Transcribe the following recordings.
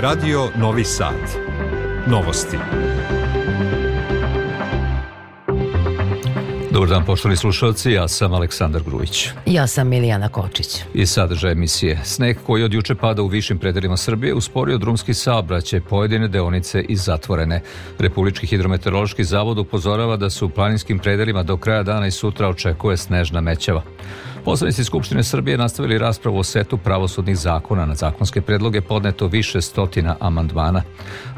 Radio Novi Sad. Novosti. Dobar dan, poštovani slušalci, ja sam Aleksandar Grujić. Ja sam Milijana Kočić. I sadržaj emisije. Sneg koji od juče pada u višim predelima Srbije usporio drumski saobraćaj, pojedine deonice i zatvorene. Republički hidrometeorološki zavod upozorava da su u planinskim predelima do kraja dana i sutra očekuje snežna mećava. Poslanici Skupštine Srbije nastavili raspravu o setu pravosudnih zakona. Na zakonske predloge podneto više stotina amandmana.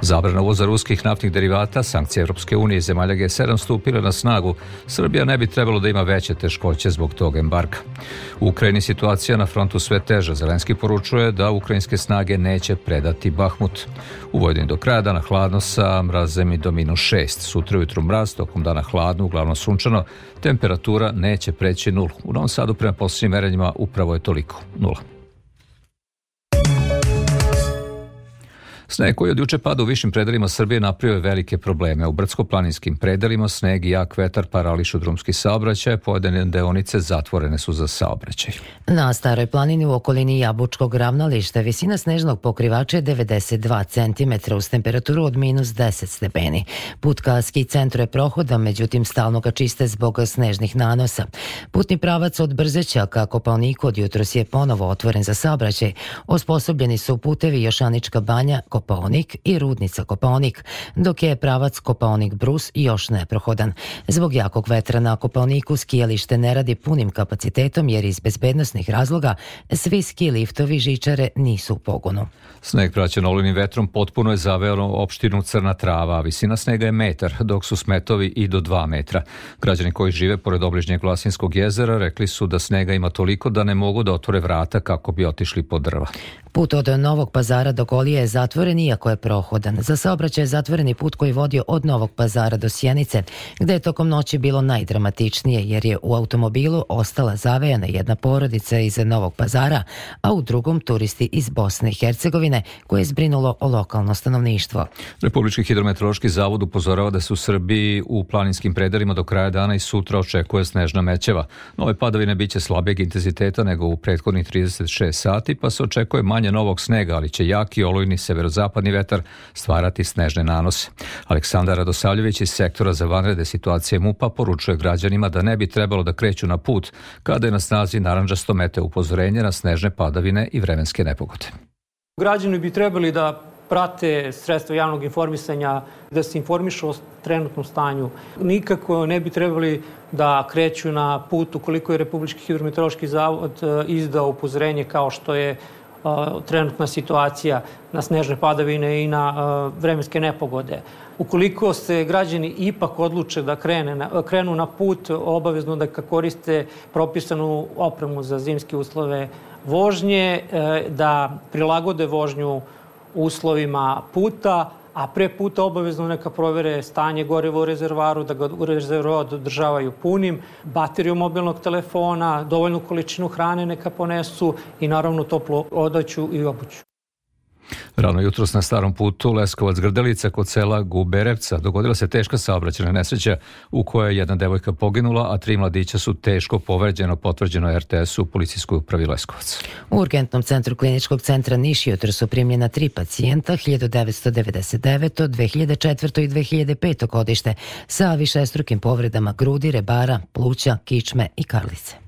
Zabrana uvoza ruskih naftnih derivata, sankcije Evropske unije i zemalja G7 stupile na snagu. Srbija ne bi trebalo da ima veće teškoće zbog tog embarka. U Ukrajini situacija na frontu sve teža. Zelenski poručuje da ukrajinske snage neće predati Bahmut. U Vojvodini do kraja dana hladno sa mrazem i do minus 6. Sutra ujutru mraz, tokom dana hladno, uglavnom sunčano. Temperatura neće preći nul. U Novom Sadu prema vremena po sjemerenjima upravo je toliko, nula. Sneg koji od juče pada u višim predelima Srbije napravio je velike probleme. U brdsko-planinskim predelima sneg i jak vetar parališu drumski saobraćaj, pojedine deonice zatvorene su za saobraćaj. Na staroj planini u okolini Jabučkog ravnališta visina snežnog pokrivača je 92 cm uz temperaturu od minus 10 stepeni. Put ka ski centru je prohoda, međutim stalno ga čiste zbog snežnih nanosa. Putni pravac od Brzeća ka Kopalniku od jutros je ponovo otvoren za saobraćaj. Osposobljeni su putevi Jošanička banja, Kopaonik i Rudnica Kopaonik, dok je pravac Kopaonik Brus još neprohodan. Zbog jakog vetra na Kopaoniku skijalište ne radi punim kapacitetom jer iz bezbednostnih razloga svi ski liftovi žičare nisu u pogonu. Sneg praćen olinim vetrom potpuno je zaveo opštinu Crna Trava, a visina snega je metar, dok su smetovi i do 2 metra. Građani koji žive pored obližnjeg Vlasinskog jezera rekli su da snega ima toliko da ne mogu da otvore vrata kako bi otišli pod drva. Put od Novog pazara do Golije je zatvoren iako je prohodan. Za saobraćaj je zatvoreni put koji vodio od Novog pazara do Sjenice, gde je tokom noći bilo najdramatičnije jer je u automobilu ostala zavejana jedna porodica iz Novog pazara, a u drugom turisti iz Bosne i Hercegovine koje je zbrinulo o lokalno stanovništvo. Republički hidrometeorološki zavod upozorava da se u Srbiji u planinskim predelima do kraja dana i sutra očekuje snežna mećeva. Nove padavine biće slabijeg intenziteta nego u prethodnih 36 sati, pa se očekuje manje novog snega, ali će jaki olujni severozapadni vetar stvarati snežne nanose. Aleksandar Radosavljević iz sektora za vanrede situacije MUPA poručuje građanima da ne bi trebalo da kreću na put kada je na snazi naranđasto mete upozorenje na snežne padavine i vremenske nepogode. Građani bi trebali da prate sredstva javnog informisanja, da se informišu o trenutnom stanju. Nikako ne bi trebali da kreću na put ukoliko je Republički hidrometeorološki zavod e, izdao upozorenje kao što je trenutna situacija na snežne padavine i na vremenske nepogode. Ukoliko se građani ipak odluče da krene na, krenu na put, obavezno da koriste propisanu opremu za zimske uslove vožnje, e, da prilagode vožnju uslovima puta, a pre puta obavezno neka provere stanje goriva u rezervaru, da ga rezervoar održavaju punim, bateriju mobilnog telefona, dovoljnu količinu hrane neka ponesu i naravno toplu odaću i obuću. Rano jutros na starom putu Leskovac Grdelica kod sela Guberevca dogodila se teška saobraćena nesreća u kojoj je jedna devojka poginula, a tri mladića su teško povređeno, potvrđeno RTS-u u policijskoj upravi Leskovac. U urgentnom centru kliničkog centra Niš jutro su primljena tri pacijenta 1999, 2004 i 2005 godište sa višestrukim povredama grudi, rebara, pluća, kičme i karlice.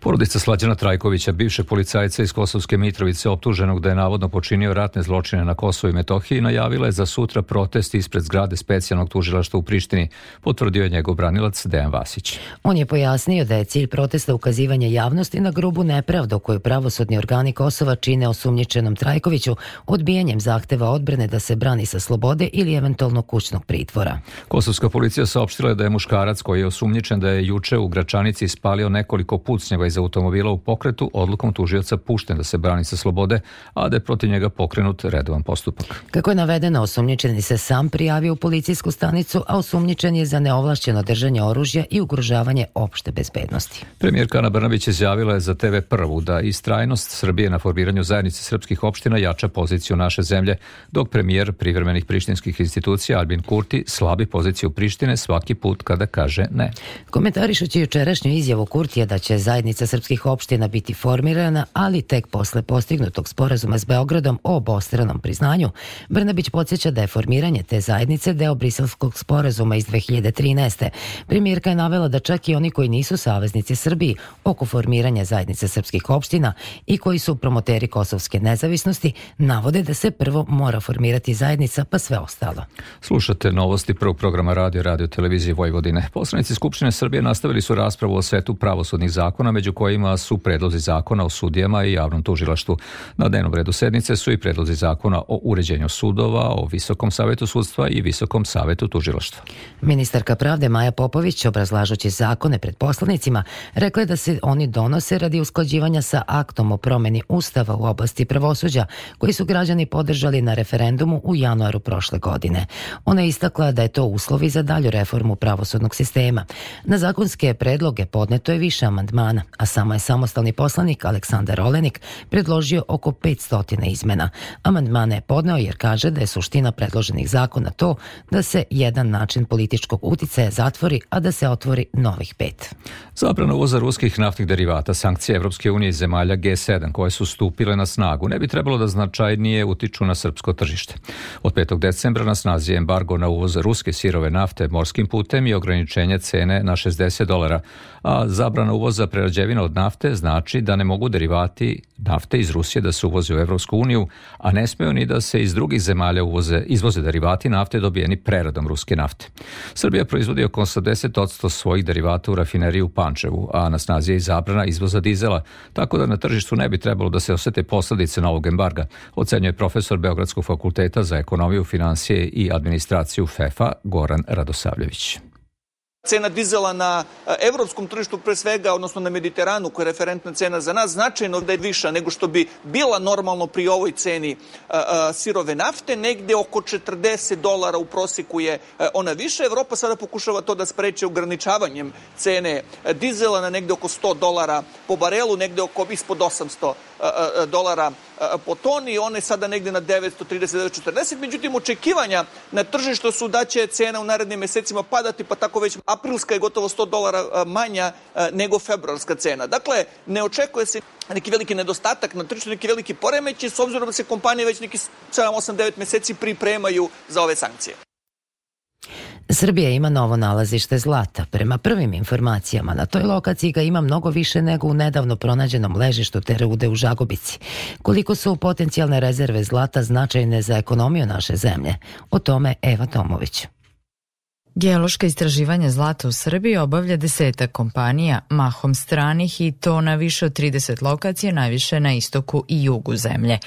Porodica Slađana Trajkovića, bivšeg policajca iz Kosovske Mitrovice, optuženog da je navodno počinio ratne zločine na Kosovo i Metohiji, najavila je za sutra protest ispred zgrade specijalnog tužilaštva u Prištini, potvrdio je njegov branilac Dejan Vasić. On je pojasnio da je cilj protesta ukazivanje javnosti na grubu nepravdu koju pravosudni organi Kosova čine osumnjičenom Trajkoviću odbijanjem zahteva odbrane da se brani sa slobode ili eventualno kućnog pritvora. Kosovska policija saopštila je da je muškarac koji je osumnjičen da je juče u Gračanici spalio nekoliko pucnjeva iz automobila u pokretu odlukom tužioca pušten da se brani sa slobode, a da je protiv njega pokrenut redovan postupak. Kako je navedeno, osumnjičeni se sam prijavio u policijsku stanicu, a osumnjičen je za neovlašćeno držanje oružja i ugrožavanje opšte bezbednosti. Premijerka Ana Brnabić izjavila je za TV prvu da istrajnost Srbije na formiranju zajednice srpskih opština jača poziciju naše zemlje, dok premijer privremenih prištinskih institucija Albin Kurti slabi poziciju Prištine svaki put kada kaže ne. Komentarišući jučerašnju izjavu Kurtija da će zajednica zajednica srpskih opština biti formirana, ali tek posle postignutog sporazuma s Beogradom o obostranom priznanju, Brnabić podsjeća da je formiranje te zajednice deo briselskog sporazuma iz 2013. Premijerka je navela da čak i oni koji nisu saveznici Srbiji oko formiranja zajednice srpskih opština i koji su promoteri kosovske nezavisnosti, navode da se prvo mora formirati zajednica pa sve ostalo. Slušate novosti prvog programa radio radio televizije Vojvodine. Poslanici Skupštine Srbije nastavili su raspravu o setu pravosudnih zakona, među kojima su predlozi zakona o sudijama i javnom tužilaštvu. Na dnevnom redu sednice su i predlozi zakona o uređenju sudova, o Visokom savetu sudstva i Visokom savetu tužilaštva. Ministarka pravde Maja Popović, obrazlažući zakone pred poslanicima, rekla je da se oni donose radi usklađivanja sa aktom o promeni Ustava u oblasti pravosuđa, koji su građani podržali na referendumu u januaru prošle godine. Ona je istakla da je to uslovi za dalju reformu pravosudnog sistema. Na zakonske predloge podneto je više amandmana, a samo je samostalni poslanik Aleksandar Olenik predložio oko 500 izmena. Amandmane je podneo jer kaže da je suština predloženih zakona to da se jedan način političkog uticaja zatvori, a da se otvori novih pet. Zabrana uvoza ruskih naftnih derivata, sankcije Evropske unije i zemalja G7 koje su stupile na snagu ne bi trebalo da značajnije utiču na srpsko tržište. Od 5. decembra na snazi je embargo na uvoz ruske sirove nafte morskim putem i ograničenje cene na 60 dolara, a zabrana uvoza prerađevina od nafte znači da ne mogu derivati nafte iz Rusije da se uvoze u Evropsku uniju, a ne smeju ni da se iz drugih zemalja uvoze, izvoze derivati nafte dobijeni preradom ruske nafte. Srbija proizvodi oko 80% svojih derivata u rafineriji u Pančevu, a na snazi je i zabrana izvoza dizela, tako da na tržištu ne bi trebalo da se osete posledice novog embarga, ocenjuje profesor Beogradskog fakulteta za ekonomiju, financije i administraciju FEFA Goran Radosavljević cena dizela na e, evropskom tržištu pre svega, odnosno na Mediteranu koja je referentna cena za nas, značajno da je viša nego što bi bila normalno pri ovoj ceni a, e, a, e, sirove nafte, negde oko 40 dolara u proseku je ona više. Evropa sada pokušava to da spreče ograničavanjem cene dizela na negde oko 100 dolara po barelu, negde oko ispod 800 dolara po toni, one sada negde na 930-940, međutim očekivanja na tržištu su da će cena u narednim mesecima padati, pa tako već aprilska je gotovo 100 dolara manja nego februarska cena. Dakle, ne očekuje se neki veliki nedostatak na tržištu, neki veliki poremeći, s obzirom da se kompanije već neki 7, 8, 9 meseci pripremaju za ove sankcije. Srbija ima novo nalazište zlata. Prema prvim informacijama, na toj lokaciji ga ima mnogo više nego u nedavno pronađenom ležištu te rude u Žagubici. Koliko su potencijalne rezerve zlata značajne za ekonomiju naše zemlje? O tome Eva Tomović. Geološka istraživanja zlata u Srbiji obavlja deseta kompanija, mahom stranih i to na više od 30 lokacija, najviše na istoku i jugu zemlje.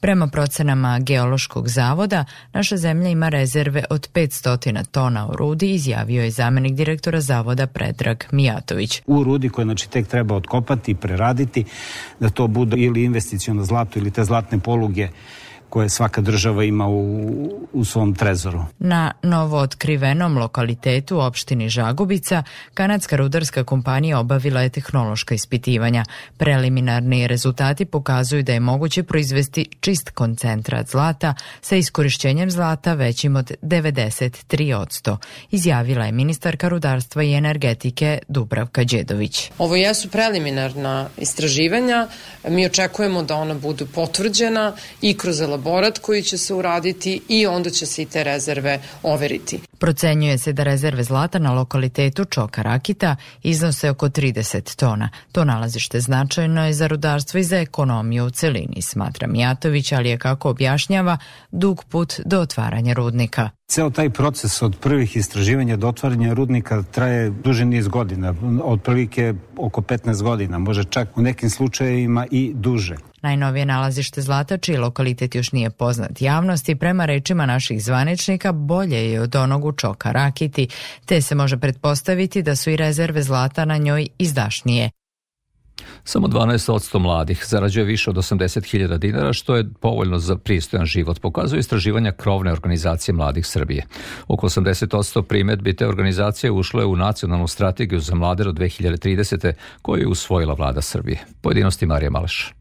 Prema procenama Geološkog zavoda, naša zemlja ima rezerve od 500 tona u rudi, izjavio je zamenik direktora zavoda Predrag Mijatović. U rudi koje znači tek treba otkopati i preraditi, da to bude ili investicijono zlato ili te zlatne poluge koje svaka država ima u, u svom trezoru. Na novo otkrivenom lokalitetu u opštini Žagubica, kanadska rudarska kompanija obavila je tehnološka ispitivanja. Preliminarni rezultati pokazuju da je moguće proizvesti čist koncentrat zlata sa iskorišćenjem zlata većim od 93%, izjavila je ministarka rudarstva i energetike Dubravka Đedović. Ovo jesu preliminarna istraživanja, mi očekujemo da ona budu potvrđena i kroz elaborat koji će se uraditi i onda će se i te rezerve overiti. Procenjuje se da rezerve zlata na lokalitetu Čoka Rakita iznose oko 30 tona. To nalazište značajno je za rudarstvo i za ekonomiju u celini, smatra Mijatović, ali je kako objašnjava dug put do otvaranja rudnika. Ceo taj proces od prvih istraživanja do otvaranja rudnika traje duže niz godina, otprilike oko 15 godina, može čak u nekim slučajevima i duže. Najnovije nalazište zlata, čiji lokalitet još nije poznat javnosti, prema rečima naših zvaničnika, bolje je od onog u Čoka Rakiti, te se može pretpostaviti da su i rezerve zlata na njoj izdašnije. Samo 12% mladih zarađuje više od 80.000 dinara, što je povoljno za pristojan život, pokazuje istraživanja krovne organizacije mladih Srbije. Oko 80% primetbi te organizacije ušlo je u nacionalnu strategiju za mlade do 2030. koju je usvojila vlada Srbije. Pojedinosti Marija Maleš.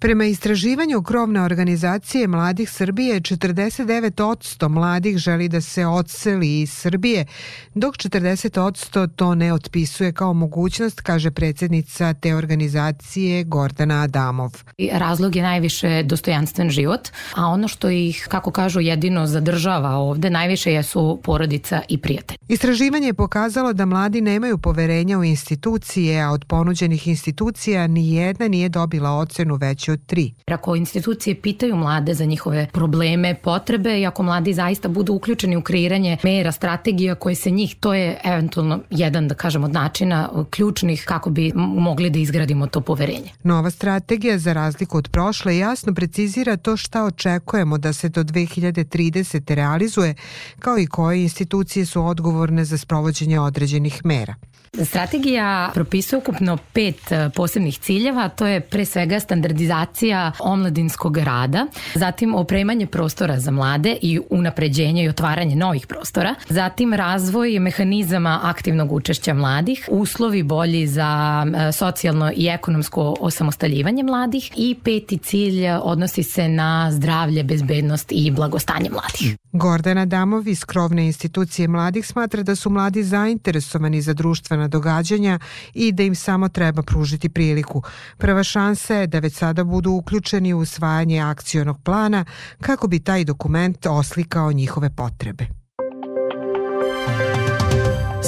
Prema istraživanju krovne organizacije Mladih Srbije, 49% mladih želi da se odseli iz Srbije, dok 40% to ne otpisuje kao mogućnost, kaže predsednica te organizacije Gordana Adamov. Razlog je najviše dostojanstven život, a ono što ih, kako kažu, jedino zadržava ovde najviše jesu porodica i prijatelj. Istraživanje je pokazalo da mladi nemaju poverenja u institucije, a od ponuđenih institucija ni jedna nije dobila ocenu veću veći od tri. Ako institucije pitaju mlade za njihove probleme, potrebe i ako mladi zaista budu uključeni u kreiranje mera, strategija koje se njih, to je eventualno jedan, da kažemo, od načina ključnih kako bi mogli da izgradimo to poverenje. Nova strategija, za razliku od prošle, jasno precizira to šta očekujemo da se do 2030. realizuje, kao i koje institucije su odgovorne za sprovođenje određenih mera. Strategija propisuje ukupno pet e, posebnih ciljeva, to je pre svega standardizacija omladinskog rada, zatim opremanje prostora za mlade i unapređenje i otvaranje novih prostora, zatim razvoj mehanizama aktivnog učešća mladih, uslovi bolji za e, socijalno i ekonomsko osamostaljivanje mladih i peti cilj odnosi se na zdravlje, bezbednost i blagostanje mladih. Gordana Damov iz Krovne institucije mladih smatra da su mladi zainteresovani za društvena događanja i da im samo treba pružiti priliku. Prva šansa je da već sada budu uključeni u usvajanje akcionog plana kako bi taj dokument oslikao njihove potrebe.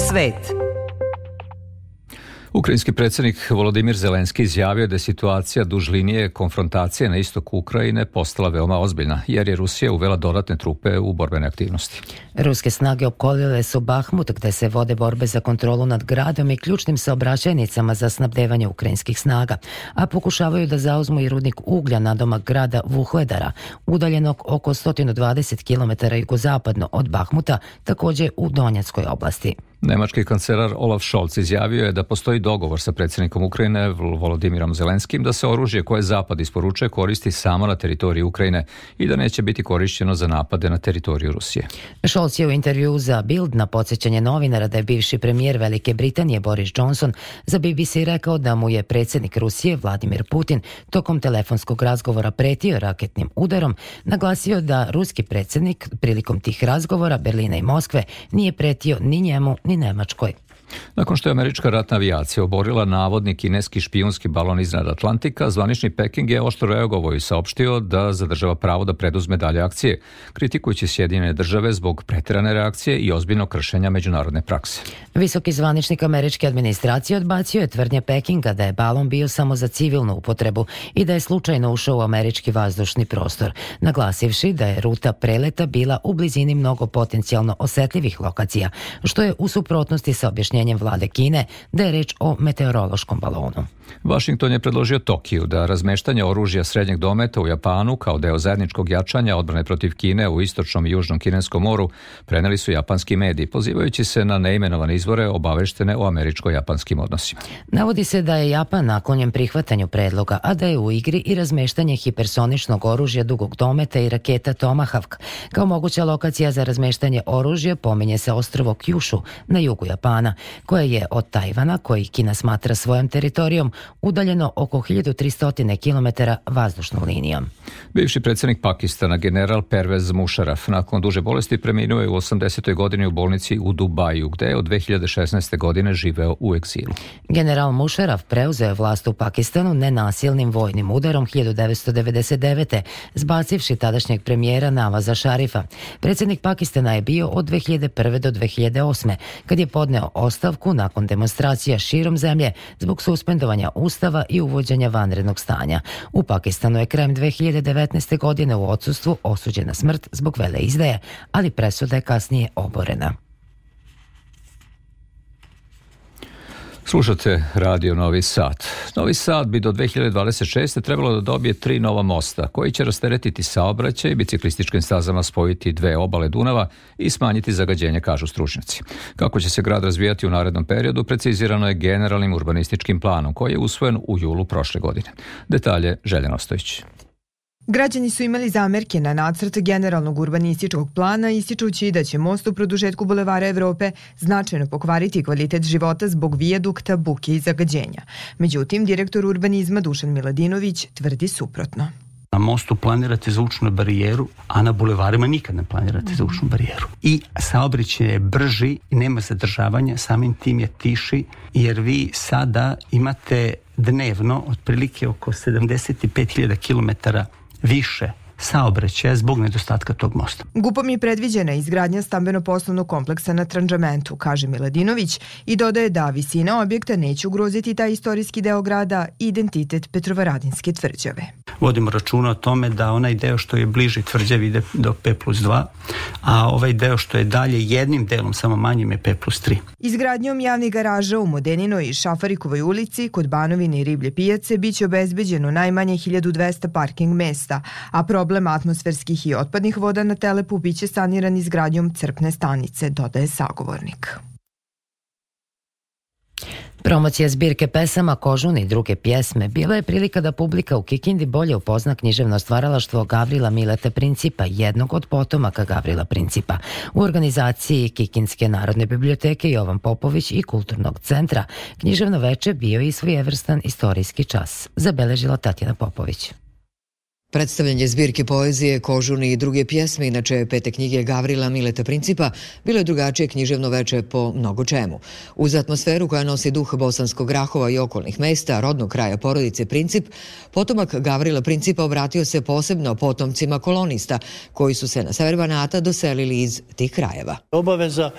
Svet Ukrajinski predsednik Volodimir Zelenski izjavio da je situacija duž linije konfrontacije na istoku Ukrajine postala veoma ozbiljna, jer je Rusija uvela dodatne trupe u borbene aktivnosti. Ruske snage opkolile su Bahmut gde se vode borbe za kontrolu nad gradom i ključnim saobraćajnicama za snabdevanje ukrajinskih snaga, a pokušavaju da zauzmu i rudnik uglja na domak grada Vuhledara, udaljenog oko 120 km jugozapadno od Bahmuta, takođe u Donjackoj oblasti. Nemački kancelar Olaf Scholz izjavio je da postoji dogovor sa predsjednikom Ukrajine Volodimirom Zelenskim da se oružje koje Zapad isporučuje koristi samo na teritoriji Ukrajine i da neće biti korišćeno za napade na teritoriju Rusije. Scholz je u intervju za Bild na podsjećanje novinara da je bivši premijer Velike Britanije Boris Johnson za BBC rekao da mu je predsjednik Rusije Vladimir Putin tokom telefonskog razgovora pretio raketnim udarom, naglasio da ruski predsjednik prilikom tih razgovora Berlina i Moskve nije pretio ni njemu ni Nemačkoj. Nakon što je američka ratna avijacija oborila navodni kineski špijunski balon iznad Atlantika, zvanični Peking je oštro reagovao i saopštio da zadržava pravo da preduzme dalje akcije, kritikujući Sjedinjene države zbog preterane reakcije i ozbiljnog kršenja međunarodne prakse. Visoki zvaničnik američke administracije odbacio je tvrdnje Pekinga da je balon bio samo za civilnu upotrebu i da je slučajno ušao u američki vazdušni prostor, naglasivši da je ruta preleta bila u blizini mnogo potencijalno osetljivih lokacija, što je u suprotnosti sa objašnjenjem objašnjenjem vlade Kine da je reč o meteorološkom balonu. Washington je predložio Tokiju da razmeštanje oružja srednjeg dometa u Japanu kao deo zajedničkog jačanja odbrane protiv Kine u istočnom i južnom kineskom moru preneli su japanski mediji, pozivajući se na neimenovane izvore obaveštene o američko-japanskim odnosima. Navodi se da je Japan naklonjen prihvatanju predloga, a da je u igri i razmeštanje hipersoničnog oružja dugog dometa i raketa Tomahawk. Kao moguća lokacija za razmeštanje oružja pominje se ostrovo Kyushu na jugu Japana, koje je od Tajvana, koji Kina smatra svojom teritorijom, udaljeno oko 1300 km vazdušnom linijom. Bivši predsednik Pakistana, general Pervez Musharraf, nakon duže bolesti preminuo je u 80. godini u bolnici u Dubaju, gde je od 2016. godine živeo u eksilu. General Musharraf preuzeo je vlast u Pakistanu nenasilnim vojnim udarom 1999. zbacivši tadašnjeg premijera Navaza Šarifa. Predsednik Pakistana je bio od 2001. do 2008. kad je podneo ostavku nakon demonstracija širom zemlje zbog suspendovanja ustava i uvođenja vanrednog stanja. U Pakistanu je krajem 2019. godine u odsustvu osuđena smrt zbog vele izdaje, ali presuda je kasnije oborena. Slušate Radio Novi Sad. Novi Sad bi do 2026. trebalo da dobije tri nova mosta, koji će rasteretiti saobraćaj i biciklističkim stazama spojiti dve obale Dunava i smanjiti zagađenje, kažu stručnjaci. Kako će se grad razvijati u narednom periodu, precizirano je generalnim urbanističkim planom, koji je usvojen u julu prošle godine. Detalje Željana Ostojić. Građani su imali zamerke na nacrt generalnog urbanističkog plana ističući da će most u produžetku Bulevara Evrope značajno pokvariti kvalitet života zbog vijadukta, buke i zagađenja. Međutim, direktor urbanizma Dušan Miladinović tvrdi suprotno. Na mostu planirate zvučnu barijeru, a na bulevarima nikad ne planirate zvučnu barijeru. I saobraćaj je brži, nema zadržavanja, samim tim je tiši, jer vi sada imate dnevno otprilike oko 75.000 km više saobraćaja zbog nedostatka tog mosta. Gupom je predviđena izgradnja stambeno-poslovnog kompleksa na Tranđamentu, kaže Miladinović i dodaje da visina objekta neće ugroziti taj istorijski deo grada i identitet Petrovaradinske tvrđave. Vodimo računa o tome da onaj deo što je bliži tvrđavi ide do P plus 2, a ovaj deo što je dalje jednim delom, samo manjim je P plus 3. Izgradnjom javnih garaža u Modeninoj i Šafarikovoj ulici kod Banovine i Riblje pijace biće obezbeđeno najmanje 1200 parking mesta, a problem problem atmosferskih i otpadnih voda na Telepu biće saniran izgradnjom crpne stanice, dodaje sagovornik. Promocija zbirke pesama Kožun i druge pjesme bila je prilika da publika u Kikindi bolje upozna književno stvaralaštvo Gavrila Milete Principa, jednog od potomaka Gavrila Principa. U organizaciji Kikinske narodne biblioteke Jovan Popović i Kulturnog centra književno veče bio i svojevrstan istorijski čas, zabeležila Tatjana Popović. Predstavljanje zbirke poezije, kožuni i druge pjesme, inače pete knjige Gavrila Mileta Principa, bilo je drugačije književno veče po mnogo čemu. Uz atmosferu koja nosi duh Bosanskog Grahova i okolnih mesta, rodnog kraja porodice Princip, potomak Gavrila Principa obratio se posebno potomcima kolonista, koji su se na sever Banata doselili iz tih krajeva. Obaveza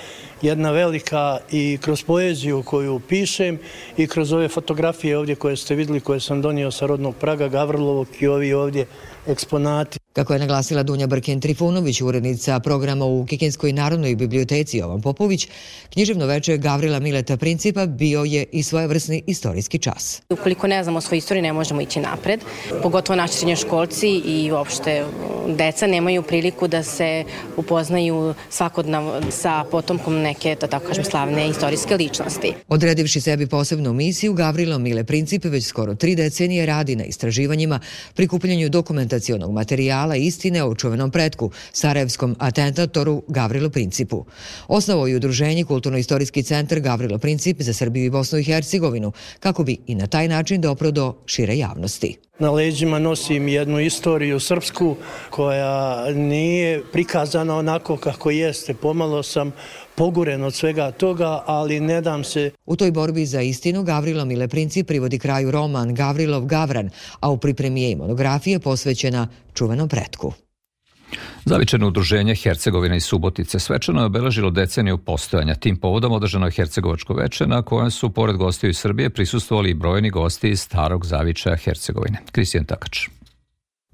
jedna velika i kroz poeziju koju pišem i kroz ove fotografije ovdje koje ste videli, koje sam donio sa rodnog Praga Gavrilovog i ovi ovdje експонат Kako je naglasila Dunja Brken Trifunović, urednica programa u Kikinskoj narodnoj biblioteci Jovan Popović, književno veče Gavrila Mileta Principa bio je i svojevrsni istorijski čas. Ukoliko ne znamo svoju istoriju, ne možemo ići napred. Pogotovo naši srednjoškolci i uopšte deca nemaju priliku da se upoznaju svakodnevno sa potomkom neke, da tako kažem, slavne istorijske ličnosti. Odredivši sebi posebnu misiju, Gavrilo Mile Princip već skoro tri decenije radi na istraživanjima, prikupljanju dokumentacionog materijala materijala istine o čuvenom pretku, sarajevskom atentatoru Gavrilu Principu. Osnovo i udruženje Kulturno-istorijski centar Gavrilo Princip za Srbiju i Bosnu i Hercegovinu, kako bi i na taj način dopro do šire javnosti. Na leđima nosim jednu istoriju srpsku koja nije prikazana onako kako jeste. Pomalo sam poguren od svega toga, ali ne dam se. U toj borbi za istinu Gavrilo Mile Princip privodi kraju roman Gavrilov Gavran, a u pripremi je i monografije posvećena čuvenom pretku. Zavičeno udruženje Hercegovina i Subotice svečano je obeležilo deceniju postojanja. Tim povodom održano je Hercegovačko veče na kojem su, pored gostiju iz Srbije, prisustovali i brojni gosti iz starog zavičaja Hercegovine. Kristijan Takač.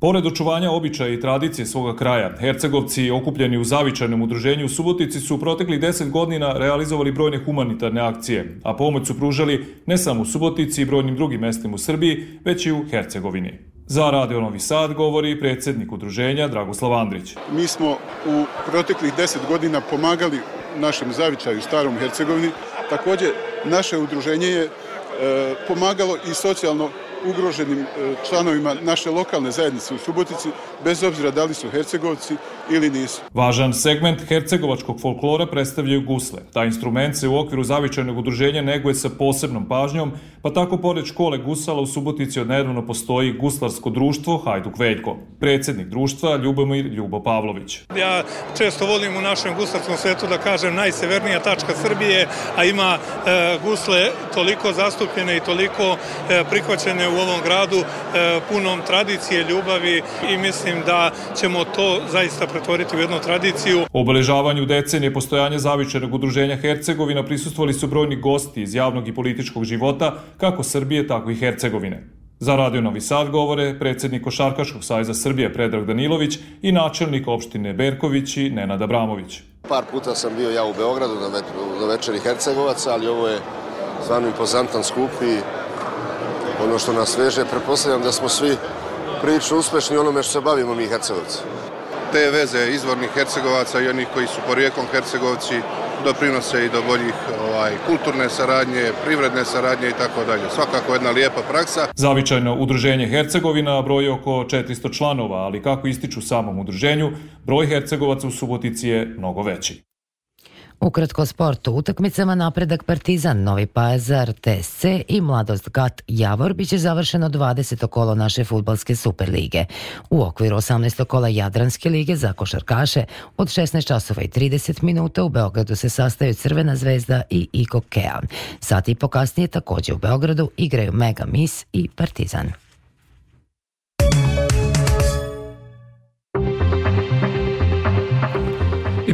Pored očuvanja običaja i tradicije svoga kraja, Hercegovci okupljeni u zavičajnom udruženju u Subotici su u proteklih 10 godina realizovali brojne humanitarne akcije, a pomoć su pružali ne samo u Subotici i brojnim drugim mestima u Srbiji, već i u Hercegovini. Za Radio Novi Sad govori predsednik udruženja Dragoslav Andrić. Mi smo u proteklih 10 godina pomagali našem zavičaju Starom Hercegovini. Takođe, naše udruženje je e, pomagalo i socijalno ugroženim e, članovima naše lokalne zajednice u Subotici, bez obzira da li su Hercegovci ili nisu. Važan segment hercegovačkog folklora predstavljaju gusle. Taj instrument se u okviru zavičajnog udruženja neguje sa posebnom pažnjom, pa tako pored škole gusala u Subotici odnedavno postoji guslarsko društvo Hajduk Veljko. Predsednik društva Ljubomir Ljubo Pavlović. Ja često volim u našem guslarskom svetu da kažem najsevernija tačka Srbije, a ima e, gusle toliko zastupljene i toliko e, prihvaćene u ovom gradu e, punom tradicije, ljubavi i mislim da ćemo to zaista pretvoriti u jednu tradiciju. U obeležavanju decenije postojanja zavičajnog udruženja Hercegovina prisustvovali su brojni gosti iz javnog i političkog života, kako Srbije, tako i Hercegovine. Za Radio Novi Sad govore predsednik Košarkaškog sajza Srbije Predrag Danilović i načelnik opštine Berković i Nenad Abramović. Par puta sam bio ja u Beogradu na večeri Hercegovaca, ali ovo je stvarno impozantan skup i ono što nas veže, prepostavljam da smo svi prilično uspešni onome što se bavimo mi Hercegovci. Te veze izvornih Hercegovaca i onih koji su porijekom Hercegovci doprinose i do boljih ovaj, kulturne saradnje, privredne saradnje i tako dalje. Svakako jedna lijepa praksa. Zavičajno udruženje Hercegovina broji oko 400 članova, ali kako ističu samom udruženju, broj Hercegovaca u Subotici je mnogo veći. Ukratko sportu, utakmicama napredak Partizan, Novi Pazar, TSC i Mladost Gat Javor biće završeno 20. kolo naše futbalske Superlige. U okviru 18. kola Jadranske lige za košarkaše od 16 časova i 30 minuta u Beogradu se sastaju Crvena zvezda i Iko Kea. Sat i po kasnije takođe u Beogradu igraju Mega Mis i Partizan.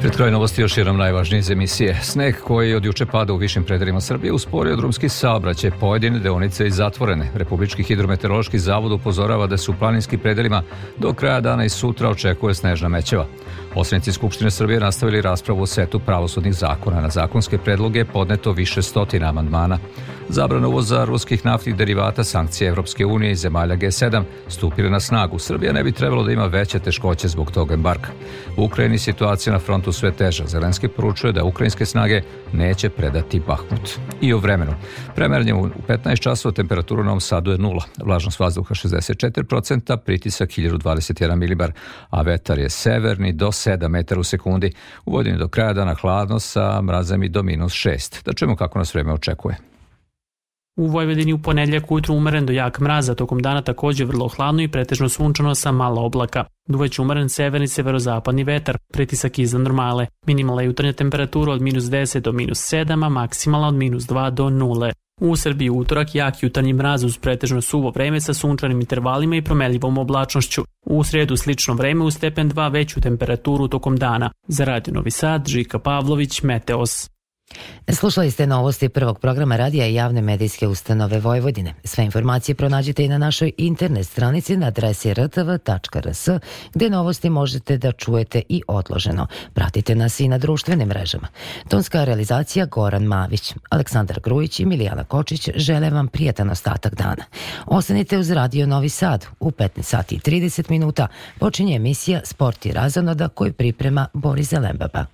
Pred kraj novosti još jednom najvažnije iz emisije. Sneg koji od juče pada u višim predelima Srbije usporio drumski saobraćaj, pojedine deonice i zatvorene. Republički hidrometeorološki zavod upozorava da se u planinskim predelima do kraja dana i sutra očekuje snežna mećeva. Poslanici Skupštine Srbije nastavili raspravu o setu pravosudnih zakona. Na zakonske predloge podneto više stotina amandmana. Zabrana uvoza ruskih naftnih derivata, sankcije Evropske unije i zemalja G7 stupile na snagu. Srbija ne bi trebalo da ima veće teškoće zbog tog embarka. U Ukrajini situacija na frontu sve teža. Zelenski poručuje da ukrajinske snage neće predati Bahmut. I o vremenu. Premeranje u 15 časova temperaturu na Novom Sadu je nula. Vlažnost vazduha 64%, pritisak 1021 milibar, a vetar je severni do 7 metara u sekundi. U vodini do kraja dana hladno sa mrazem do minus 6. Da čujemo kako nas vreme očekuje. U Vojvodini u ponedljak ujutru umeren do jak mraza, tokom dana takođe vrlo hladno i pretežno sunčano sa malo oblaka. Duveć umeren severni severozapadni vetar, pritisak iznad normale. Minimalna jutarnja temperatura od minus 10 do minus 7, a maksimalna od minus 2 do 0. U Srbiji utorak jak jutarnji mraz uz pretežno suvo vreme sa sunčanim intervalima i promeljivom oblačnošću. U sredu slično vreme u stepen 2 veću temperaturu tokom dana. Za Radio Novi Sad, Žika Pavlović, Meteos. Slušali ste novosti prvog programa radija i javne medijske ustanove Vojvodine. Sve informacije pronađite i na našoj internet stranici na adresi rtv.rs gde novosti možete da čujete i odloženo. Pratite nas i na društvenim mrežama. Tonska realizacija Goran Mavić, Aleksandar Grujić i Milijana Kočić žele vam prijatan ostatak dana. Ostanite uz Radio Novi Sad. U 15 sati i 30 minuta počinje emisija Sport i razonoda koju priprema Boris Zelembaba.